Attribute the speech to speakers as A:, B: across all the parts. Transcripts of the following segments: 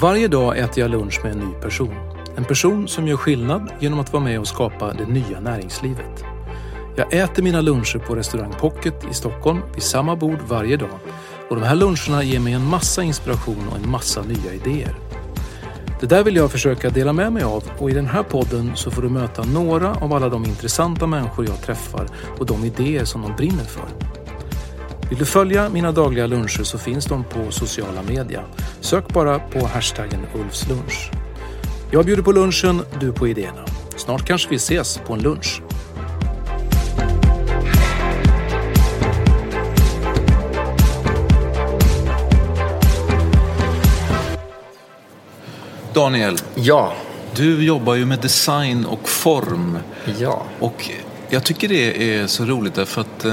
A: Varje dag äter jag lunch med en ny person. En person som gör skillnad genom att vara med och skapa det nya näringslivet. Jag äter mina luncher på restaurang Pocket i Stockholm vid samma bord varje dag. Och de här luncherna ger mig en massa inspiration och en massa nya idéer. Det där vill jag försöka dela med mig av och i den här podden så får du möta några av alla de intressanta människor jag träffar och de idéer som de brinner för. Vill du följa mina dagliga luncher så finns de på sociala media. Sök bara på hashtaggen Ulfslunch. Jag bjuder på lunchen, du på idéerna. Snart kanske vi ses på en lunch.
B: Daniel,
C: Ja,
B: du jobbar ju med design och form.
C: ja.
B: Och jag tycker det är så roligt därför att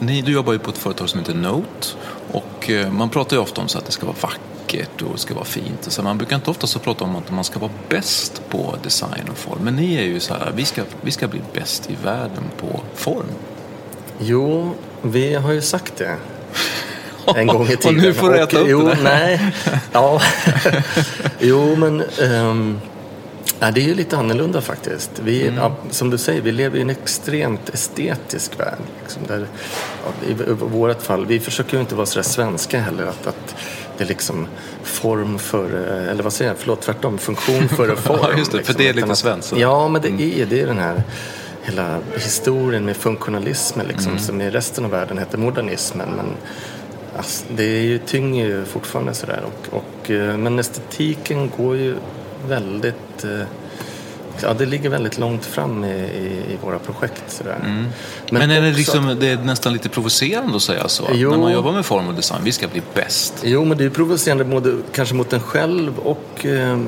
B: um, ni, du jobbar ju på ett företag som heter Note. Och uh, man pratar ju ofta om så att det ska vara vackert och det ska vara fint. Och så man brukar inte ofta så prata om att man ska vara bäst på design och form. Men ni är ju så här, vi ska, vi ska bli bäst i världen på form.
C: Jo, vi har ju sagt det. En gång i tiden.
B: Och nu får du äta upp
C: jo,
B: det där.
C: Nej, ja. jo, men ehm, ja, det är ju lite annorlunda faktiskt. Vi,
B: Mm.
C: som du säger, vi lever i en extremt estetisk värld. Liksom, där, I i vårt fall, vi försöker ju inte vara sådär svenska heller. Att, att det är liksom form före, eller vad säger jag, förlåt, tvärtom, funktion före form.
B: Ja, just det, för
C: liksom.
B: det är lite svenskt.
C: Ja, men det är, det är den här hela historien med funktionalismen liksom,
B: Mm.
C: som i resten av världen heter modernismen. Men alltså, det är ju, tynger ju fortfarande sådär. Och, och, eh, men estetiken går ju väldigt... eh, Ja, det ligger väldigt långt fram i, i, våra projekt. Sådär.
B: Mm. Men, är det, liksom, det är nästan lite provocerande att säga så?
C: Jo.
B: När man jobbar med form och design, vi ska bli bäst.
C: Jo, men det är provocerande både, kanske mot en själv och eh,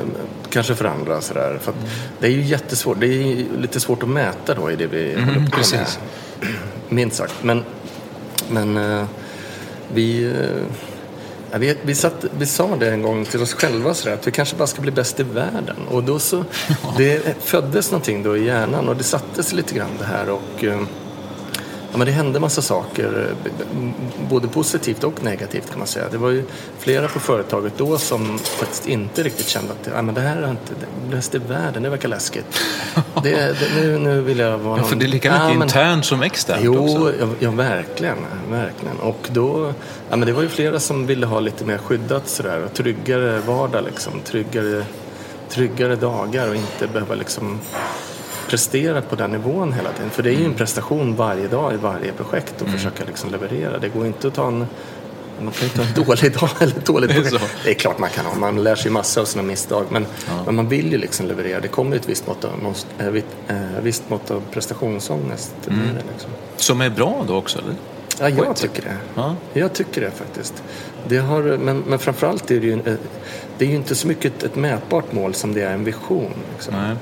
C: kanske för andra. Sådär. För att Det är ju jättesvårt. Det är lite svårt att mäta då i det vi håller på med.
B: precis.
C: Minst sagt. Men, men eh, vi, eh, ja, vi, vi, satt, vi sa det en gång till oss själva sådär, att vi kanske bara ska bli bäst i världen. Och då så, det föddes någonting då i hjärnan och det sattes lite grann det här. Och, eh, Ja, men det hände massa saker, både positivt och negativt kan man säga. Det var ju flera på företaget då som faktiskt inte riktigt kände att ja, men det här är inte det bästa i världen, det verkar läskigt. Det, det, nu, nu vill jag vara
B: Ja, för det är lika mycket
C: Ja, men-
B: internt som externt
C: Jo,
B: också.
C: ja, ja, verkligen, verkligen. Och då, ja, men det var ju flera som ville ha lite mer skyddat sådär och tryggare vardag liksom. Tryggare, tryggare dagar och inte behöva liksom prestera på den nivån hela tiden. För det är ju en
B: Mm.
C: prestation varje dag i varje projekt och försöka liksom leverera. Det går inte att ta en man kan inte ha en dålig dag eller ett dåligt
B: Det
C: projekt. Det är klart man kan ha. Man lär sig massor av sina misstag. Men, men man vill ju liksom leverera. Det kommer ett visst mått av, måste- vitt- eh, visst mått av prestationsångest. Blir det liksom.
B: Som är bra då också, eller?
C: Ja, jag
B: sätt.
C: tycker det.
B: Ja.
C: Jag tycker det faktiskt. Det har, men, men framförallt är det ju, eh, det är ju inte så mycket ett, ett mätbart mål som det är en vision. Liksom.
B: Nej.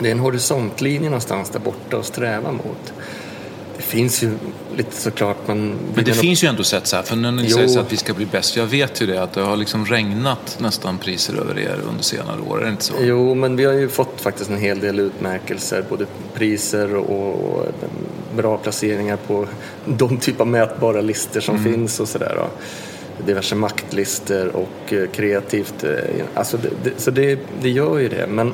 C: Det är en horisontlinje någonstans där borta att sträva mot. Det finns ju lite såklart man...
B: Men det finns ju ändå sätt så här, för när ni
C: Jo.
B: säger att vi ska bli bäst, jag vet ju det att det har liksom regnat nästan priser över er under senare år, är det inte så?
C: Jo, men vi har ju fått faktiskt en hel del utmärkelser, både priser och, bra placeringar på de typ av mätbara listor som finns och sådär. Diverse maktlistor och eh, kreativt. eh, Alltså det, det, så det, det gör ju det. Men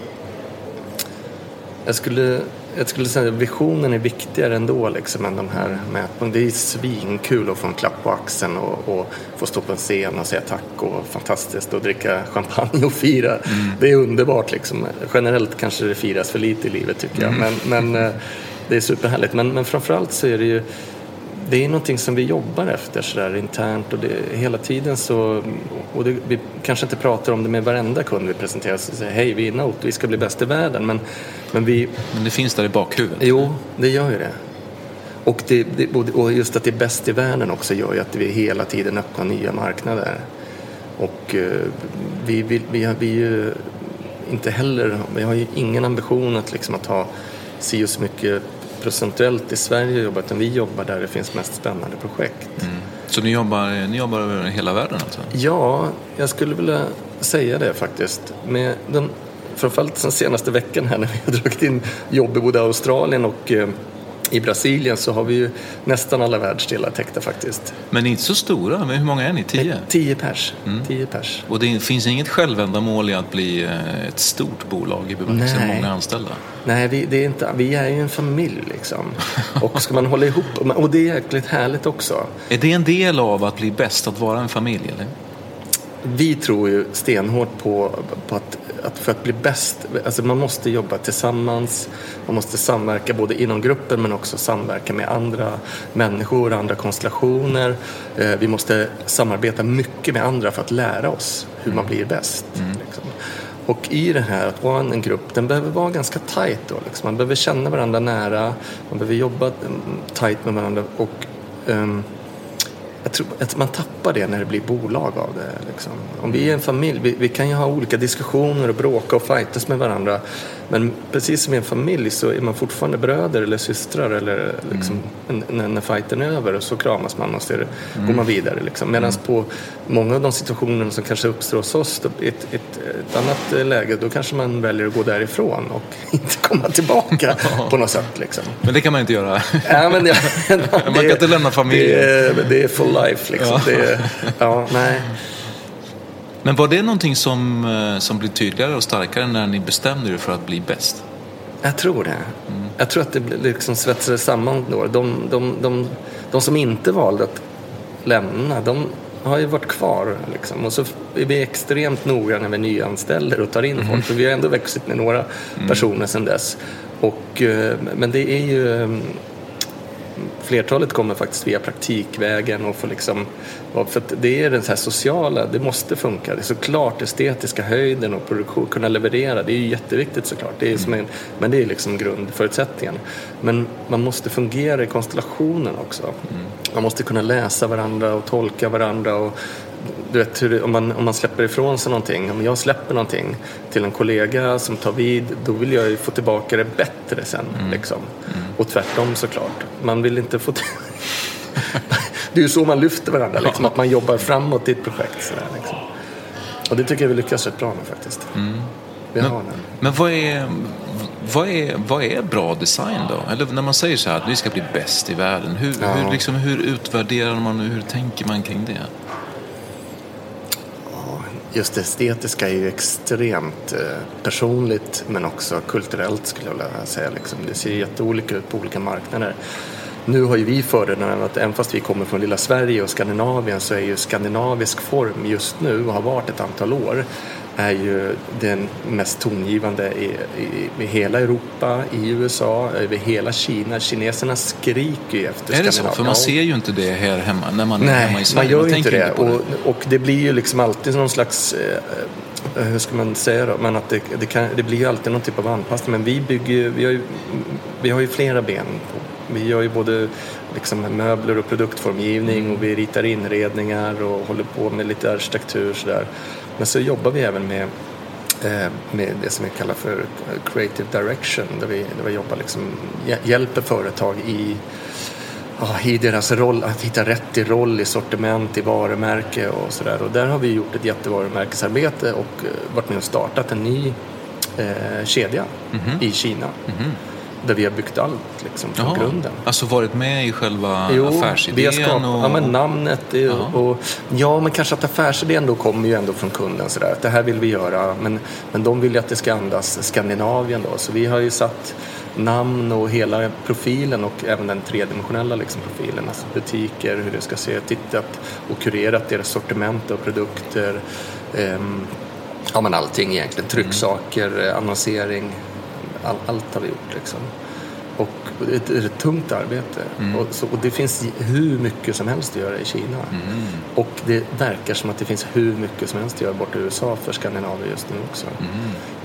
C: jag skulle, jag skulle säga att visionen är viktigare ändå liksom, än de här mätningarna. Det är svinkul att få en klapp på axeln och, och få stå på en scen och säga tack och fantastiskt och dricka champagne och fira. Mm. Det är underbart liksom. Generellt kanske det firas för lite i livet tycker jag. Mm. Men, men eh, det är superhärligt. Men, men framförallt så är det ju det är någonting som vi jobbar efter sådär internt och det, hela tiden så, och det, vi kanske inte pratar om det med varenda kund vi presenterar, så säger hej vi är Note, vi ska bli bäst i världen, men, men vi...
B: Men det finns där i bakhuvudet?
C: Jo, det gör ju det. Och, det, och just att det är bäst i världen också gör ju att vi hela tiden öppnar nya marknader. Och uh, vi, vi, vi, har, vi ju inte heller, vi har ju ingen ambition att, liksom, att ha si och så mycket procentuellt i Sverige jobbar utan vi jobbar där det finns mest spännande projekt. Mm.
B: Så ni jobbar, ni jobbar över hela världen alltså?
C: Ja, jag skulle vilja säga det faktiskt. Med den, framförallt den senaste veckan här när vi har dragit in jobb i både Australien och eh, i Brasilien så har vi ju nästan alla världsdelar täckta faktiskt.
B: Men ni är inte så stora, men hur många är ni? Tio?
C: Tio pers. Mm. Tio pers.
B: Och det finns inget självändamål i att bli eh, ett stort bolag i bemärkelsen många anställda?
C: Nej, vi, det är inte, vi är ju en familj liksom. Och ska man hålla ihop, och det är jäkligt härligt också.
B: Är det en del av att bli bäst, att vara en familj? Eller?
C: Vi tror ju stenhårt på, på att att för att bli bäst, alltså man måste jobba tillsammans, man måste samverka både inom gruppen men också samverka med andra människor, andra konstellationer. Eh, vi måste samarbeta mycket med andra för att lära oss hur man blir bäst. Mm. Liksom. Och i det här att vara en grupp, den behöver vara ganska tajt då. Liksom. Man behöver känna varandra nära, man behöver jobba mm, tajt med varandra och um, jag tror att man tappar det när det blir bolag av det. Liksom. Om vi är en familj, vi, vi, kan ju ha olika diskussioner och bråka och fightas med varandra. Men precis som i en familj så är man fortfarande bröder eller systrar eller liksom, mm. när, när fighten är över och så kramas man och så mm. går man vidare. Liksom. Medan mm. på många av de situationer som kanske uppstår hos oss, i ett, ett, ett, annat läge, då kanske man väljer att gå därifrån och inte komma tillbaka på något sätt. Liksom.
B: Men det kan man inte göra.
C: ja, men, ja,
B: man kan inte lämna familjen.
C: Det, det är for life liksom. Ja. Det, ja, nej.
B: Men var det någonting som, eh, som blev tydligare och starkare när ni bestämde er för att bli bäst?
C: Jag tror det. Mm. Jag tror att det liksom svetsades samman då. De, de, de, de som inte valde att lämna, de har ju varit kvar. Liksom. Och så är vi extremt noga när vi nyanställer och tar in mm. folk. För vi har ändå växit med några mm. personer sedan dess. Och, eh, men det är ju flertalet kommer faktiskt via praktikvägen och får liksom, för att det är den här sociala, det måste funka. Det är såklart estetiska höjden och produktion, kunna leverera, det är ju jätteviktigt såklart. Det är som en, men det är liksom grundförutsättningen. Men man måste fungera i konstellationen också. Mm. Man måste kunna läsa varandra och tolka varandra och du vet, hur, om, man, om man släpper ifrån sig någonting, om jag släpper någonting till en kollega som tar vid, då vill jag ju få tillbaka det bättre sen. Mm. Liksom. Och tvärtom såklart. Man vill inte få Det är ju så man lyfter varandra, liksom, att man jobbar framåt i ett projekt. Sådär, liksom. Och det tycker jag vi lyckas rätt bra med faktiskt. Mm.
B: Vi men, men vad är, vad, är, vad är bra design då? Eller när man säger så här att vi ska bli bäst i världen, hur, ja. hur, liksom, hur utvärderar man och hur tänker man kring det?
C: Just det estetiska är ju extremt eh, personligt men också kulturellt skulle jag vilja säga. Liksom. Det ser jätteolika ut på olika marknader. Nu har ju vi fördelen att även fast vi kommer från lilla Sverige och Skandinavien så är ju skandinavisk form just nu och har varit ett antal år är ju den mest tongivande i, i, i hela Europa, i USA, över hela Kina. Kineserna skriker ju efter
B: Är det så? För man ser ju inte det här hemma när man Nej, är hemma i Sverige.
C: man gör ju inte det. Inte och, och, det blir ju liksom alltid någon slags eh, eh, hur ska man säga då? Men att det, det, kan, det blir ju alltid någon typ av anpassning. Men vi bygger vi har ju, vi har ju flera ben. Vi gör ju både liksom möbler och produktformgivning och vi ritar inredningar och håller på med lite arkitektur sådär. Men så jobbar vi även med, eh, med det som vi kallar för creative direction där vi, där vi jobbar liksom, hjälper företag i i deras roll, att hitta rätt i roll, i sortiment, i varumärke och sådär. Och där har vi gjort ett jättevarumärkesarbete och eh, varit med och startat en ny eh, kedja mm -hmm. i Kina. Mm -hmm där vi har byggt allt liksom, från Jaha. grunden.
B: Alltså varit med i själva jo, affärsidén? Vi har skapat, och...
C: ja, men namnet och, och, ja, men kanske att affärsidén då kommer ju ändå från kunden sådär att det här vill vi göra men, men de vill ju att det ska andas Skandinavien då så vi har ju satt namn och hela profilen och även den tredimensionella liksom, profilen. Alltså butiker, hur det ska se, tittat och kurerat deras sortiment och produkter. Ehm, ja men allting egentligen, trycksaker, annonsering, all, allt har vi gjort liksom. Och det är ett tungt arbete. Mm. Och, så, och, det finns hur mycket som helst att göra i Kina. Mm. Och det verkar som att det finns hur mycket som helst att göra borta i USA för Skandinavien just nu också. Mm.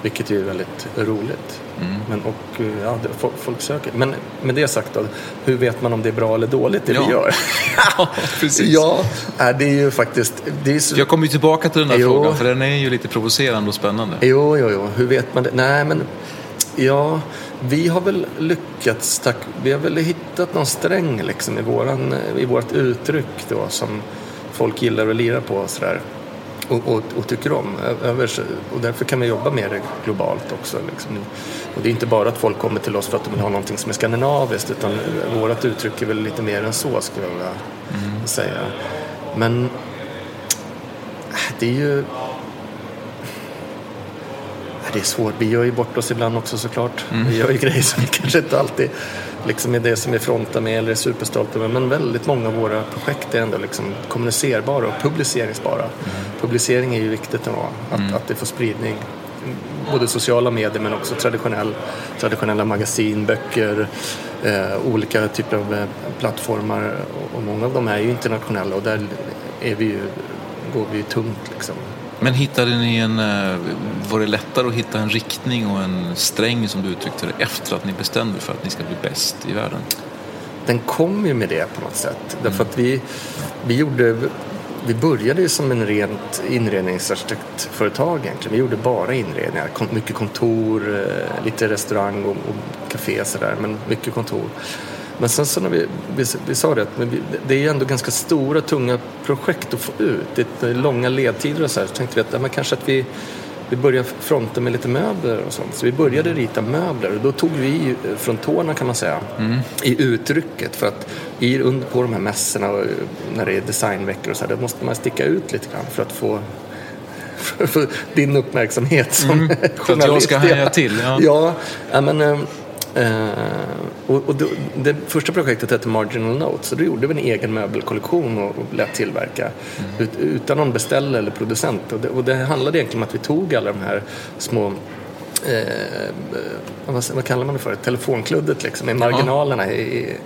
C: Vilket är väldigt roligt. Mm. Men, och, ja, folk, folk, söker. Men med det sagt då, hur vet man om det är bra eller dåligt det ja. vi gör?
B: ja, precis.
C: Ja, det är ju faktiskt... Det är så...
B: Jag kommer ju tillbaka till den här jo. frågan för den är ju lite provocerande och spännande.
C: Jo, jo, jo. Hur vet man det? Nej, men ja... Vi har väl lyckats, tack, vi har väl hittat någon sträng liksom i, våran, i vårt uttryck då som folk gillar att lira på sådär. Och, och, och, tycker om. Och därför kan vi jobba med det globalt också. Liksom. Och det är inte bara att folk kommer till oss för att de vill ha någonting som är skandinaviskt utan vårt uttryck är väl lite mer än så skulle jag vilja mm. säga. Men det är ju det är svårt. Vi gör ju bort oss ibland också såklart. Mm. Vi gör ju grejer som vi kanske inte alltid liksom är det som vi frontar med eller är superstolta med. Men väldigt många av våra projekt är ändå liksom kommunicerbara och publiceringsbara. Mm. Publicering är ju viktigt ändå, att, mm. att det får spridning. Både sociala medier men också traditionell, traditionella magasin, böcker, eh, olika typer av eh, plattformar. Och många av dem är ju internationella och där är vi ju, går vi ju tungt liksom.
B: Men hittade ni en, eh, var det lättare att hitta en riktning och en sträng som du uttryckte det efter att ni bestämde för att ni ska bli bäst i världen?
C: Den kom ju med det på något sätt. Mm. Därför att vi, vi gjorde vi började ju som en rent inredningsarkitektföretag egentligen. Vi gjorde bara inredningar. Mycket kontor, eh, lite restaurang och, och café sådär, men mycket kontor. Men sen så när vi, vi, vi sa det att vi, det är ändå ganska stora, tunga projekt att få ut. Det är långa ledtider och så här. Så tänkte vi att ja, men kanske att vi, vi börjar fronta med lite möbler och sånt. Så vi började rita möbler och då tog vi från tårna kan man säga mm. i uttrycket. För att i, på de här mässorna och när det är designveckor och så här, då måste man sticka ut lite grann för att få för din uppmärksamhet som mm, journalist.
B: För att jag ska haja till.
C: Ja, ja men, eh, och, och det, det, första projektet hette Marginal Notes så då gjorde vi en egen möbelkollektion och, och lät tillverka mm. ut, utan någon beställare eller producent. Och det, och det handlade egentligen om att vi tog alla de här små eh, vad, vad, kallar man det för? Telefonkluddet liksom, i marginalerna. Ja. I,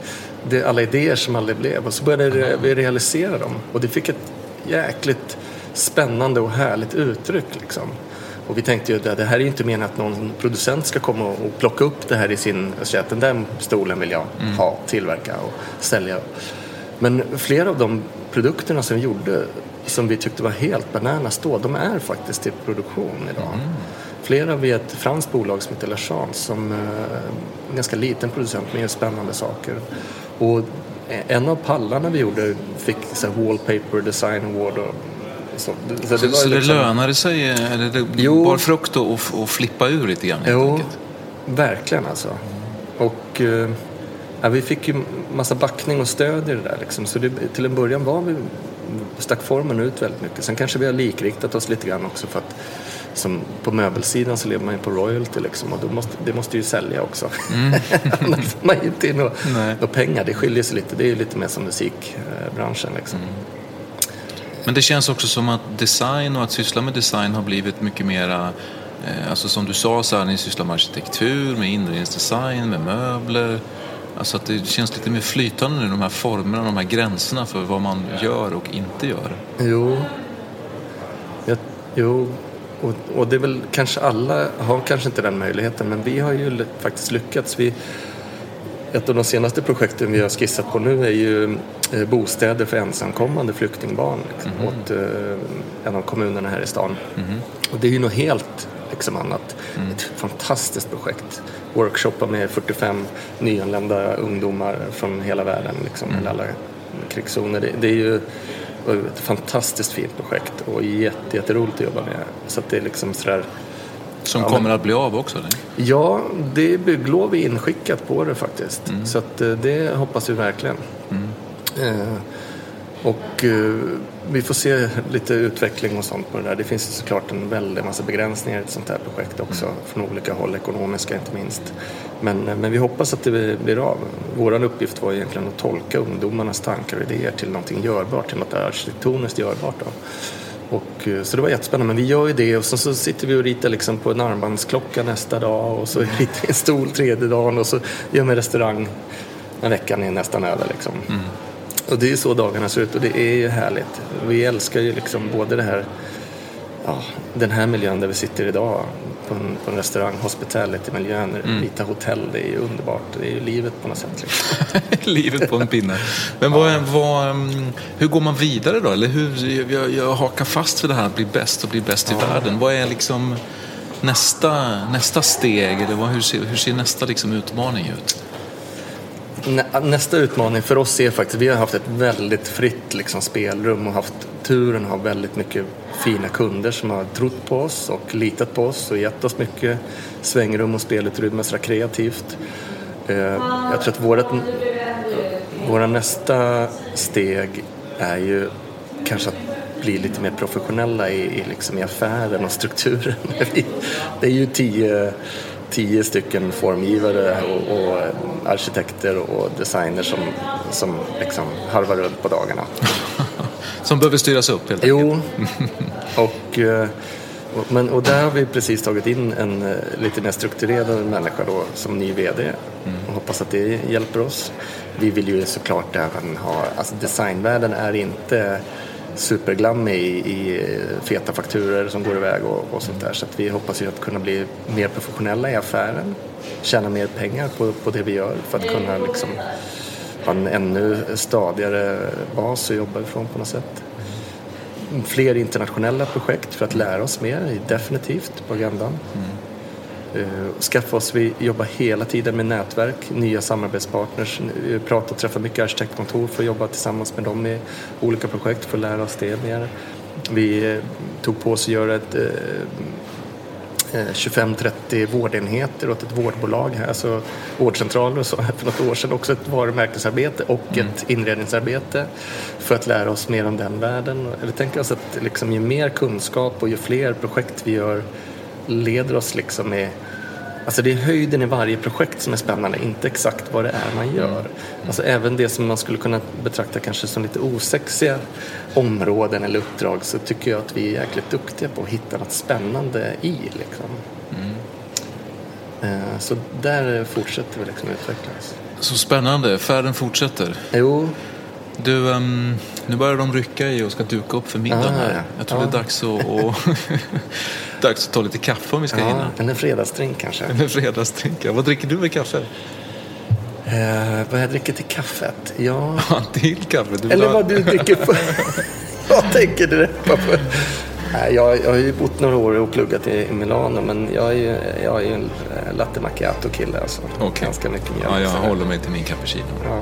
C: det, alla idéer som aldrig blev. Och så började vi realisera dem. Och det fick ett jäkligt spännande och härligt uttryck. Liksom. Och vi tänkte ju att det här är ju inte meningen att någon producent ska komma och plocka upp det här i sin, säga att den där stolen vill jag mm. ha, tillverka och sälja. Men flera av de produkterna som vi gjorde som vi tyckte var helt bananas då, de är faktiskt i produktion idag. Mm. Flera via ett franskt bolag som heter Lachance som är eh, en ganska liten producent med spännande saker. Och en av pallarna vi gjorde fick så Wallpaper Design Award och
B: så, så, det, så, så det liksom... lönade sig, eller det jo, bar frukt att flippa ur lite grann?
C: Jo, enkelt. verkligen alltså. Och eh, ja, vi fick ju massa backning och stöd i det där liksom. Så det, till en början var vi, stack formen ut väldigt mycket. Sen kanske vi har likriktat oss lite grann också för att som på möbelsidan så lever man ju på royalty liksom och då måste, det måste ju sälja också. Mm. Annars får man inte in några pengar. Det skiljer sig lite. Det är ju lite mer som musikbranschen liksom. Mm.
B: Men det känns också som att design och att syssla med design har blivit mycket mera eh, Alltså som du sa, så här, ni sysslar med arkitektur, med inredningsdesign, med möbler. Alltså att det känns lite mer flytande nu, de här formerna, de här gränserna för vad man gör och inte gör.
C: Jo, Jag, jo. Och, och det är väl kanske alla har kanske inte den möjligheten men vi har ju faktiskt lyckats. Vi, ett av de senaste projekten vi har skissat på nu är ju eh, bostäder för ensamkommande flyktingbarn liksom, mm. åt eh, en av kommunerna här i stan. Mm. Och det är ju något helt liksom, annat. Mm. Ett fantastiskt projekt. Workshoppa med 45 nyanlända ungdomar från hela världen, liksom, mm. alla krigszoner. Det, det är ju ett fantastiskt fint projekt och jätte, jätteroligt att jobba med. Så det är liksom sådär
B: som ja, kommer men, att bli av också? Eller?
C: Ja, det är bygglov inskickat på det faktiskt. Mm. Så att, eh, det hoppas vi verkligen. Mm. Eh, Och uh, vi får se lite utveckling och sånt på det där. Det finns såklart en väldig massa begränsningar i ett sånt här projekt också mm. från olika håll, ekonomiska inte minst. Men, men vi hoppas att det blir av. Vår uppgift var egentligen att tolka ungdomarnas tankar och idéer till någonting görbart, till något arkitektoniskt görbart. Då. Och, eh, så det var jättespännande. Men vi gör ju det och så, så sitter vi och ritar liksom på en armbandsklocka nästa dag och så ritar vi en stol tredje dagen och så gör vi en restaurang när veckan är nästan över. Liksom. Mm. Och det är så dagarna ser ut och det är ju härligt. Vi älskar ju liksom både det här, ja, den här miljön där vi sitter idag på en, på en restaurang, hospitality-miljön, mm. vita hotell, det är ju underbart. Det är ju livet på något sätt. Liksom.
B: livet på en pinne. Men vad, vad, mm, hur går man vidare då? Eller hur, jag, jag hakar fast vid det här att bli bäst och bli bäst ja. i världen. Vad är liksom nästa, nästa steg? Eller vad, hur, ser, hur ser nästa liksom utmaning ut?
C: Nästa utmaning för oss är faktiskt, vi har haft ett väldigt fritt liksom, spelrum och haft turen att ha väldigt mycket fina kunder som har trott på oss och litat på oss och gett oss mycket svängrum och spelutrymme sådär kreativt. Eh, jag tror att vårat, våra nästa steg är ju kanske att bli lite mer professionella i, i, liksom i affären och strukturen. Det är ju tio tio stycken formgivare och, och, arkitekter och designers som, som liksom harvar runt på dagarna.
B: som behöver styras upp helt
C: enkelt? Jo, och, eh, och, men, och där har vi precis tagit in en eh, lite mer strukturerad människa då som ny VD mm. och hoppas att det hjälper oss. Vi vill ju såklart även ha, alltså designvärlden är inte superglammig i, i eh, feta fakturer som går iväg och, och sånt där. Så att vi hoppas ju att kunna bli mer professionella i affären, tjäna mer pengar på, på det vi gör för att kunna liksom ha en ännu stadigare bas att jobba ifrån på något sätt. Mm. Fler internationella projekt för att lära oss mer är definitivt på agendan. Mm. Uh, skaffa oss, vi jobbar hela tiden med nätverk, nya samarbetspartners, vi pratar och träffar mycket arkitektkontor för att jobba tillsammans med dem i olika projekt för att lära oss det mer. Vi uh, tog på oss att göra ett uh, eh, 25-30 vårdenheter åt ett vårdbolag här, alltså vårdcentraler och så för något år sedan. Också ett varumärkesarbete och mm. ett inredningsarbete för att lära oss mer om den världen. Vi tänker oss att liksom, ju mer kunskap och ju fler projekt vi gör leder oss liksom med Alltså det är höjden i varje projekt som är spännande, inte exakt vad det är man gör. Mm. Alltså även det som man skulle kunna betrakta kanske som lite osexiga områden eller uppdrag så tycker jag att vi är jäkligt duktiga på att hitta något spännande i. Liksom. Mm. Eh, så där fortsätter vi liksom utvecklas.
B: Så spännande, färden fortsätter.
C: Jo.
B: Du, um, nu börjar de rycka i och ska duka upp för middagen ah, här. Jag tror ja. det är dags att, och dags att ta lite kaffe om vi ska ja, hinna.
C: En fredagsdrink kanske.
B: En fredagsdrink, ja. Vad dricker du med kaffe?
C: Eh, vad jag dricker till kaffet? Ja...
B: till kaffe?
C: Du Eller vad du dricker på... jag tänker direkt på... Jag, jag har ju bott några år och pluggat i Milano men jag är ju, jag är ju en latte macchiato-kille. Alltså.
B: Okay.
C: Ganska mycket mjölk.
B: Ja, jag håller mig till min cappuccino. Ja.